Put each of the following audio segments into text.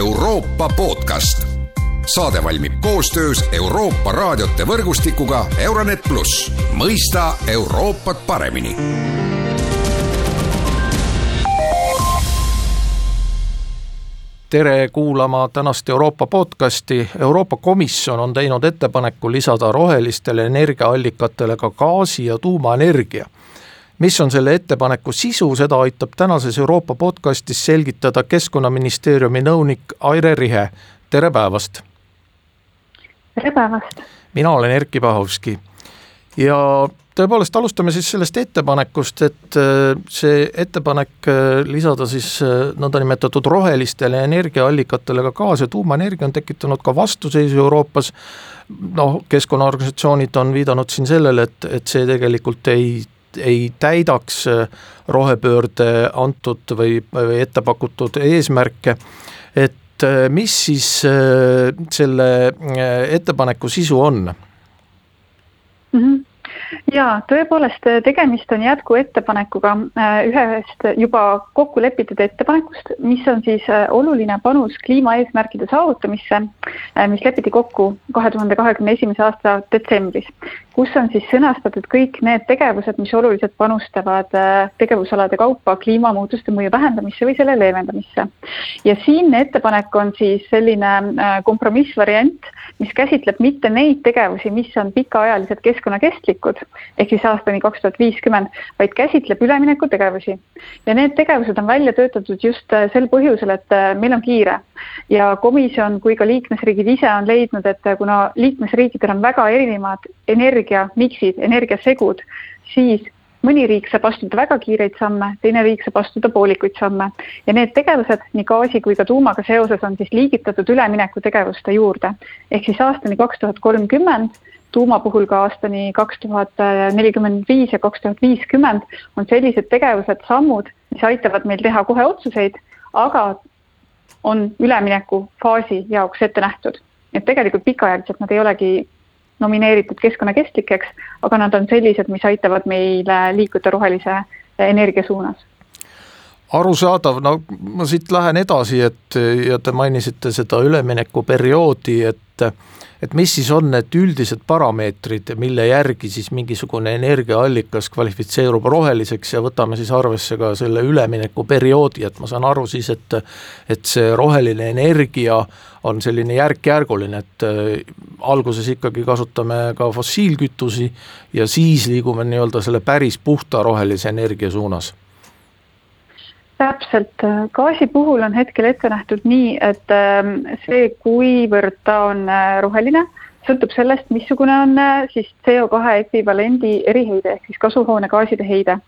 Euroopa podcast. saade valmib koostöös Euroopa raadiote võrgustikuga Euronet pluss, mõista Euroopat paremini tere kuulama tänast Euroopa podcasti. Euroopa Komisjon on teinud ettepaneku lisada rohelistele energiaallikatele ka gaasi ja tuumaenergia. Mis on selle ettepaneku sisu, seda aitab tänases Euroopa podcastis selgitada Keskkonnaministeeriumi nõunik Aire Rihe, tere päevast! tere päevast! mina olen Erkki Pahovski ja tõepoolest alustame siis sellest ettepanekust, et äh, see ettepanek äh, lisada siis äh, nõndanimetatud rohelistele energiaallikatele ka gaas ja tuumaenergia on tekitanud ka vastuseisu Euroopas. noh, keskkonnaorganisatsioonid on viidanud siin sellele, et, et see tegelikult ei ei täidaks rohepöörde antud või, või ette pakutud eesmärke, et mis siis selle ettepaneku sisu on? Mm? -hmm jaa, tõepoolest tegemist on jätkuettepanekuga äh, ühest juba kokku lepitud ettepanekust, mis on siis äh, oluline panus kliimaeesmärkide saavutamisse, äh, mis lepiti kokku kahe tuhande kahekümne esimese aasta detsembris, kus on siis sõnastatud kõik need tegevused, mis oluliselt panustavad tegevusalade kaupa kliimamuutuste mõju vähendamisse või selle leevendamisse. ja siinne ettepanek on siis selline kompromissvariant, mis käsitleb mitte neid tegevusi, mis on pikaajaliselt keskkonnakestlikud, ehk siis aastani kaks tuhat viiskümmend, vaid käsitleb üleminekutegevusi. ja need tegevused on välja töötatud just äh, sel põhjusel, et äh, meil on kiire ja komisjon kui ka liikmesriigid ise on leidnud, et äh, kuna liikmesriikidel on väga erinevad energiamiksid, energiasegud, siis mõni riik saab astuda väga kiireid samme, teine riik saab astuda poolikuid samme ja need tegevused nii gaasi kui ka tuumaga seoses on siis liigitatud üleminekutegevuste juurde. ehk siis aastani kaks tuhat kolmkümmend tuuma puhul ka aastani kaks tuhat nelikümmend viis ja kaks tuhat viiskümmend on sellised tegevused, sammud, mis aitavad meil teha kohe otsuseid, aga on üleminekufaasi jaoks ette nähtud. et tegelikult pikaajaliselt nad ei olegi nomineeritud keskkonnakestlikeks, aga nad on sellised, mis aitavad meil liikuda rohelise energia suunas. Arusaadav, no ma siit lähen edasi, et ja te mainisite seda üleminekuperioodi, et et mis siis on need üldised parameetrid, mille järgi siis mingisugune energiaallikas kvalifitseerub roheliseks ja võtame siis arvesse ka selle üleminekuperioodi, et ma saan aru siis, et et see roheline energia on selline järk-järguline, et äh, alguses ikkagi kasutame ka fossiilkütusi ja siis liigume nii-öelda selle päris puhta rohelise energia suunas täpselt, gaasi puhul on hetkel ette nähtud nii, et ähm, see, kuivõrd ta on äh, roheline sõltub sellest, missugune on äh, siis CO2 ekvivalendi eriheide ehk siis kasvuhoonegaaside heide.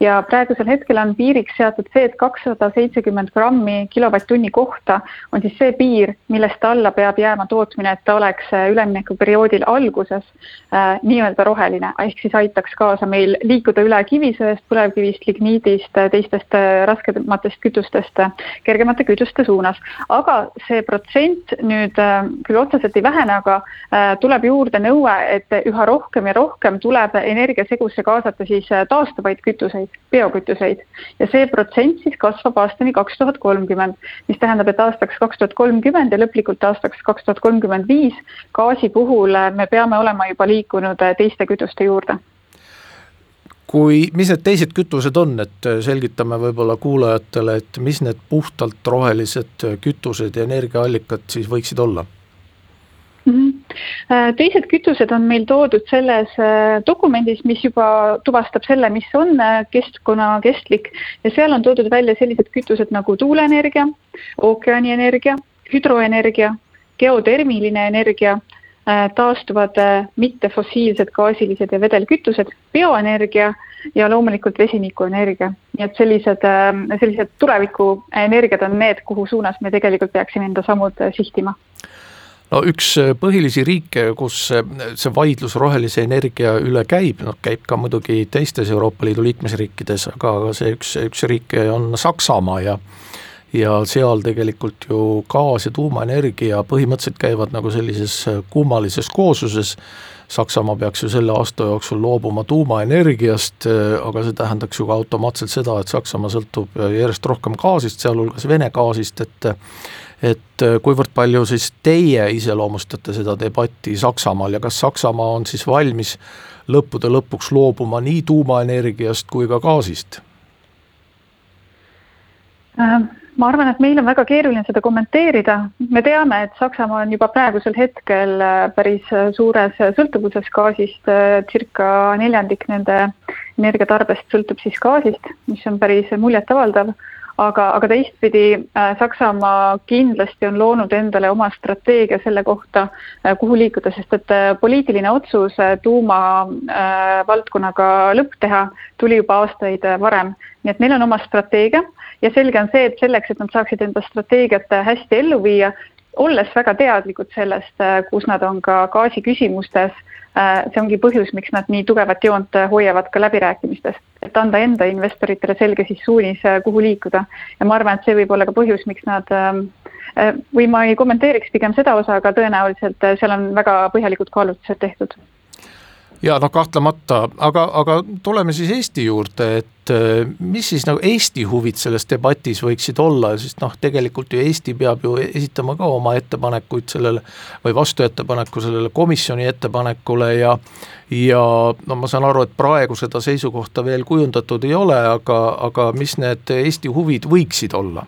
ja praegusel hetkel on piiriks seatud see, et kakssada seitsekümmend grammi kilovatt-tunni kohta on siis see piir, millest alla peab jääma tootmine, et ta oleks äh, üleminekuperioodil alguses äh, nii-öelda roheline, ehk siis aitaks kaasa meil liikuda üle kivisöest, põlevkivist, ligniidist, äh, teistest raskematest kütustest kergemate kütuste suunas. aga see protsent nüüd äh, küll otseselt ei vähene, aga äh, tuleb juurde nõue, et üha rohkem ja rohkem tuleb energiasegusse kaasata siis äh, taastuvaid kütuseid, biokütuseid. ja see protsent siis kasvab aastani kaks tuhat kolmkümmend, mis tähendab, et aastaks kaks tuhat kolmkümmend ja lõplikult aastaks kaks tuhat kolmkümmend viis gaasi puhul äh, me peame olema juba liikunud äh, teiste kütuste juurde. Kui, mis need teised kütused on, et selgitame võib-olla kuulajatele, et mis need puhtalt rohelised kütused ja energiaallikad siis võiksid olla teised kütused on meil toodud selles äh, dokumendis, mis juba tuvastab selle, mis on äh, keskkonnakestlik ja seal on toodud välja sellised kütused nagu tuuleenergia, ookeanienergia, hüdroenergia, geotermiline energia, taastuvad mittefossiilsed gaasilised ja vedelkütused, bioenergia ja loomulikult vesinikuenergia. nii et sellised, sellised tulevikuenergiad on need, kuhu suunas me tegelikult peaksime enda sammud sihtima no üks äh, põhilisi riike, kus äh, see vaidlus rohelise energia üle käib, noh käib ka muidugi teistes Euroopa Liidu liikmesriikides, aga see üks, üks riik on Saksamaa ja ja seal tegelikult ju gaas ja tuumaenergia põhimõtteliselt käivad nagu sellises äh, kummalises koosluses, Saksamaa peaks ju selle aasta jooksul loobuma tuumaenergiast, aga see tähendaks ju ka automaatselt seda, et Saksamaa sõltub järjest rohkem gaasist, sealhulgas Vene gaasist, et et kuivõrd palju siis teie iseloomustate seda debatti Saksamaal ja kas Saksamaa on siis valmis lõppude lõpuks loobuma nii tuumaenergiast kui ka gaasist? Äh, ma arvan, et meil on väga keeruline seda kommenteerida, me teame, et Saksamaa on juba praegusel hetkel äh, päris äh, suures sõltuvuses gaasist, circa neljandik nende energiatarbest sõltub siis gaasist, mis on päris muljetavaldav, aga, aga teistpidi Saksamaa kindlasti on loonud endale oma strateegia selle kohta, kuhu liikuda, sest et poliitiline otsus tuumavaldkonnaga lõpp teha tuli juba aastaid varem, nii et neil on oma strateegia ja selge on see, et selleks, et nad saaksid enda strateegiat äh, hästi ellu viia, olles väga teadlikud sellest, äh, kus nad on ka gaasi küsimustes, äh, see ongi põhjus, miks nad nii tugevat joont hoiavad ka läbirääkimistes, et anda enda investoritele selge siis suunis, kuhu liikuda. ja ma arvan, et see võib olla ka põhjus, miks nad ähm, või ma ei kommenteeriks pigem seda osa, aga tõenäoliselt seal on väga põhjalikud kaalutlused tehtud ja noh, kahtlemata, aga, aga tuleme siis Eesti juurde, et äh, mis siis nagu Eesti huvid selles debatis võiksid olla, sest noh, tegelikult ju Eesti peab ju esitama ka oma ettepanekuid sellele või vastuettepaneku sellele komisjoni ettepanekule ja ja no ma saan aru, et praegu seda seisukohta veel kujundatud ei ole, aga, aga mis need Eesti huvid võiksid olla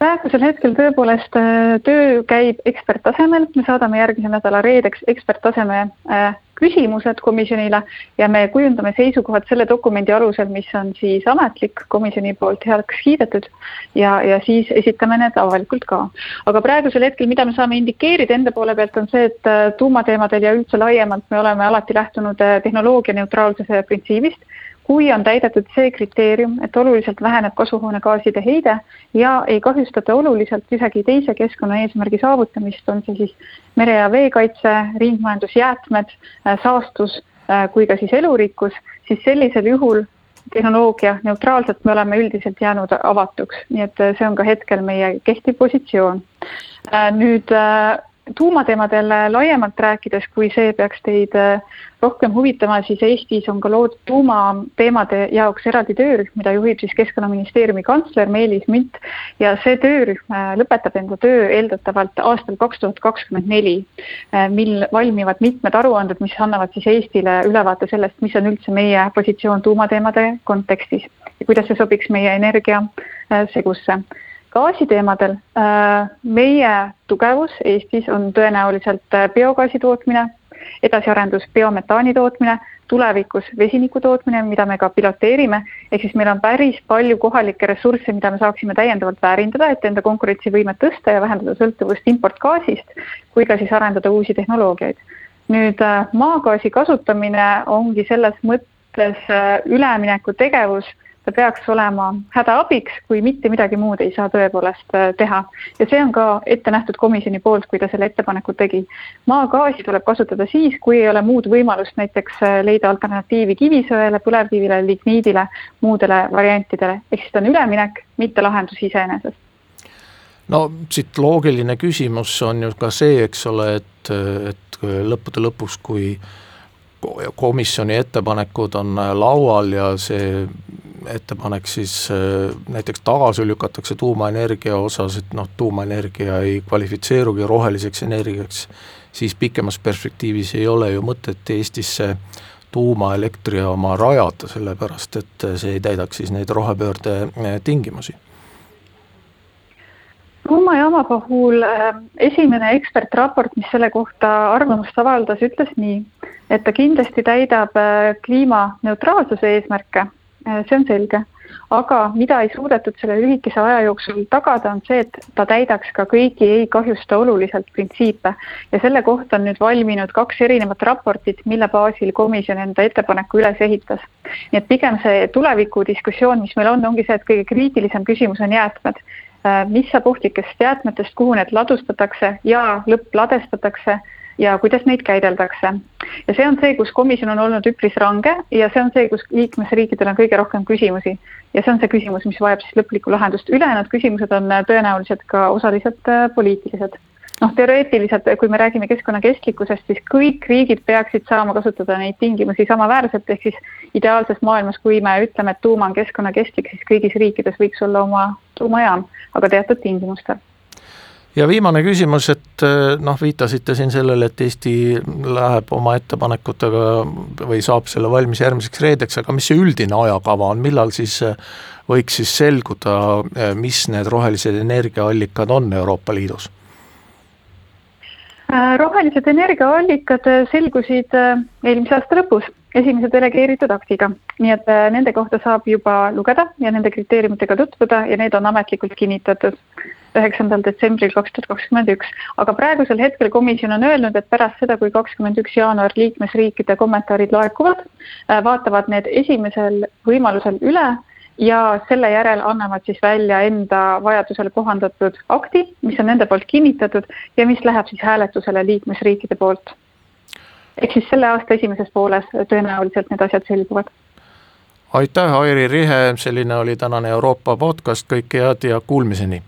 praegusel hetkel tõepoolest äh, töö käib eksperttasemel, me saadame järgmise nädala reedeks eksperttaseme äh, küsimused komisjonile ja me kujundame seisukohad selle dokumendi alusel, mis on siis ametlik komisjoni poolt heaks kiidetud ja, ja siis esitame need avalikult ka. aga praegusel hetkel, mida me saame indikeerida enda poole pealt, on see, et äh, tuumateemadel ja üldse laiemalt me oleme alati lähtunud tehnoloogia neutraalsuse printsiibist kui on täidetud see kriteerium, et oluliselt väheneb kasvuhoonegaaside heide ja ei kahjustata oluliselt isegi teise keskkonnaeesmärgi saavutamist, on see siis mere- ja veekaitse, ringmajandusjäätmed, äh, saastus äh, kui ka siis elurikkus, siis sellisel juhul tehnoloogia neutraalselt me oleme üldiselt jäänud avatuks, nii et äh, see on ka hetkel meie kehtiv positsioon. nüüd tuumateemadel laiemalt rääkides, kui see peaks teid äh, rohkem huvitama, siis Eestis on ka loodud tuumateemade jaoks eraldi töörühm, mida juhib siis Keskkonnaministeeriumi kantsler Meelis Münt. Ja see töörühm äh, lõpetab enda töö eeldatavalt aastal kaks tuhat kakskümmend neli, äh, mil valmivad mitmed aruanded, mis annavad siis Eestile ülevaate sellest, mis on üldse meie positsioon tuumateemade kontekstis ja kuidas see sobiks meie energiasegusse gaasiteemadel äh, meie tugevus Eestis on tõenäoliselt äh, biogaasi tootmine, edasiarendus biometaani tootmine, tulevikus vesiniku tootmine, mida me ka piloteerime, ehk siis meil on päris palju kohalikke ressursse, mida me saaksime täiendavalt väärindada, et enda konkurentsivõimet tõsta ja vähendada sõltuvust importgaasist, kui ka siis arendada uusi tehnoloogiaid. nüüd äh, maagaasi kasutamine ongi selles mõttes ülemineku tegevus ta peaks olema hädaabiks, kui mitte midagi muud ei saa tõepoolest äh, teha. ja see on ka ette nähtud komisjoni poolt, kui ta selle ettepaneku tegi. maagaasi tuleb kasutada siis, kui ei ole muud võimalust näiteks äh, leida alternatiivi kivisöele, põlevkivile, ligniidile, muudele variantidele, ehk siis ta on üleminek, mitte lahendus iseenesest no siit loogiline küsimus on ju ka see, eks ole, et, et lõppude lõpuks, kui komisjoni ettepanekud on laual ja see ettepanek siis äh, näiteks tagasi lükatakse tuumaenergia osas, et noh, tuumaenergia ei kvalifitseerugi roheliseks energiaks, siis pikemas perspektiivis ei ole ju mõtet Eestisse tuumaelektrijaama rajada, sellepärast et see ei täidaks siis neid rohepöörde äh, tingimusi. Tuumajaama puhul äh, esimene ekspertraport, mis selle kohta arvamust avaldas, ütles nii, et ta kindlasti täidab kliimaneutraalsuse eesmärke see on selge. aga mida ei suudetud selle lühikese aja jooksul tagada, on see, et ta täidaks ka kõiki ei kahjusta oluliselt printsiipe. ja selle kohta on nüüd valminud kaks erinevat raportit, mille baasil komisjon enda ettepaneku üles ehitas. nii et pigem see tulevikudiskussioon, mis meil on, ongi see, et kõige kriitilisem küsimus on jäätmed äh, mis saab ohtlikest jäätmetest, kuhu need ladustatakse ja lõppladestatakse ja kuidas neid käideldakse. ja see on see, kus komisjon on olnud üpris range ja see on see, kus liikmesriikidel on kõige rohkem küsimusi. ja see on see küsimus, mis vajab siis lõplikku lahendust, ülejäänud küsimused on tõenäoliselt ka osaliselt äh, poliitilised noh, teoreetiliselt, kui me räägime keskkonnakestlikkusest, siis kõik riigid peaksid saama kasutada neid tingimusi samaväärselt, ehk siis ideaalses maailmas, kui me ütleme, et tuuma on keskkonnakestlik, siis kõigis riikides võiks olla oma tuumajaam, aga teatud tingimustel ja viimane küsimus, et noh, viitasite siin sellele, et Eesti läheb oma ettepanekutega või saab selle valmis järgmiseks reedeks, aga mis see üldine ajakava on, millal siis võiks siis selguda, mis need rohelised energiaallikad on Euroopa Liidus? Äh, rohelised energiaallikad äh, selgusid äh, eelmise aasta lõpus esimese delegeeritud aktiga, nii et nende kohta saab juba lugeda ja nende kriteeriumitega tutvuda ja need on ametlikult kinnitatud üheksandal detsembril kaks tuhat kakskümmend üks. aga praegusel hetkel komisjon on öelnud, et pärast seda, kui kakskümmend üks jaanuar liikmesriikide kommentaarid laekuvad, vaatavad need esimesel võimalusel üle ja selle järel annavad siis välja enda vajadusele kohandatud akti, mis on nende poolt kinnitatud ja mis läheb siis hääletusele liikmesriikide poolt. ehk siis selle aasta esimeses pooles tõenäoliselt need asjad selguvad. aitäh, Airi Rihe, selline oli tänane Euroopa podcast, kõike head ja kuulmiseni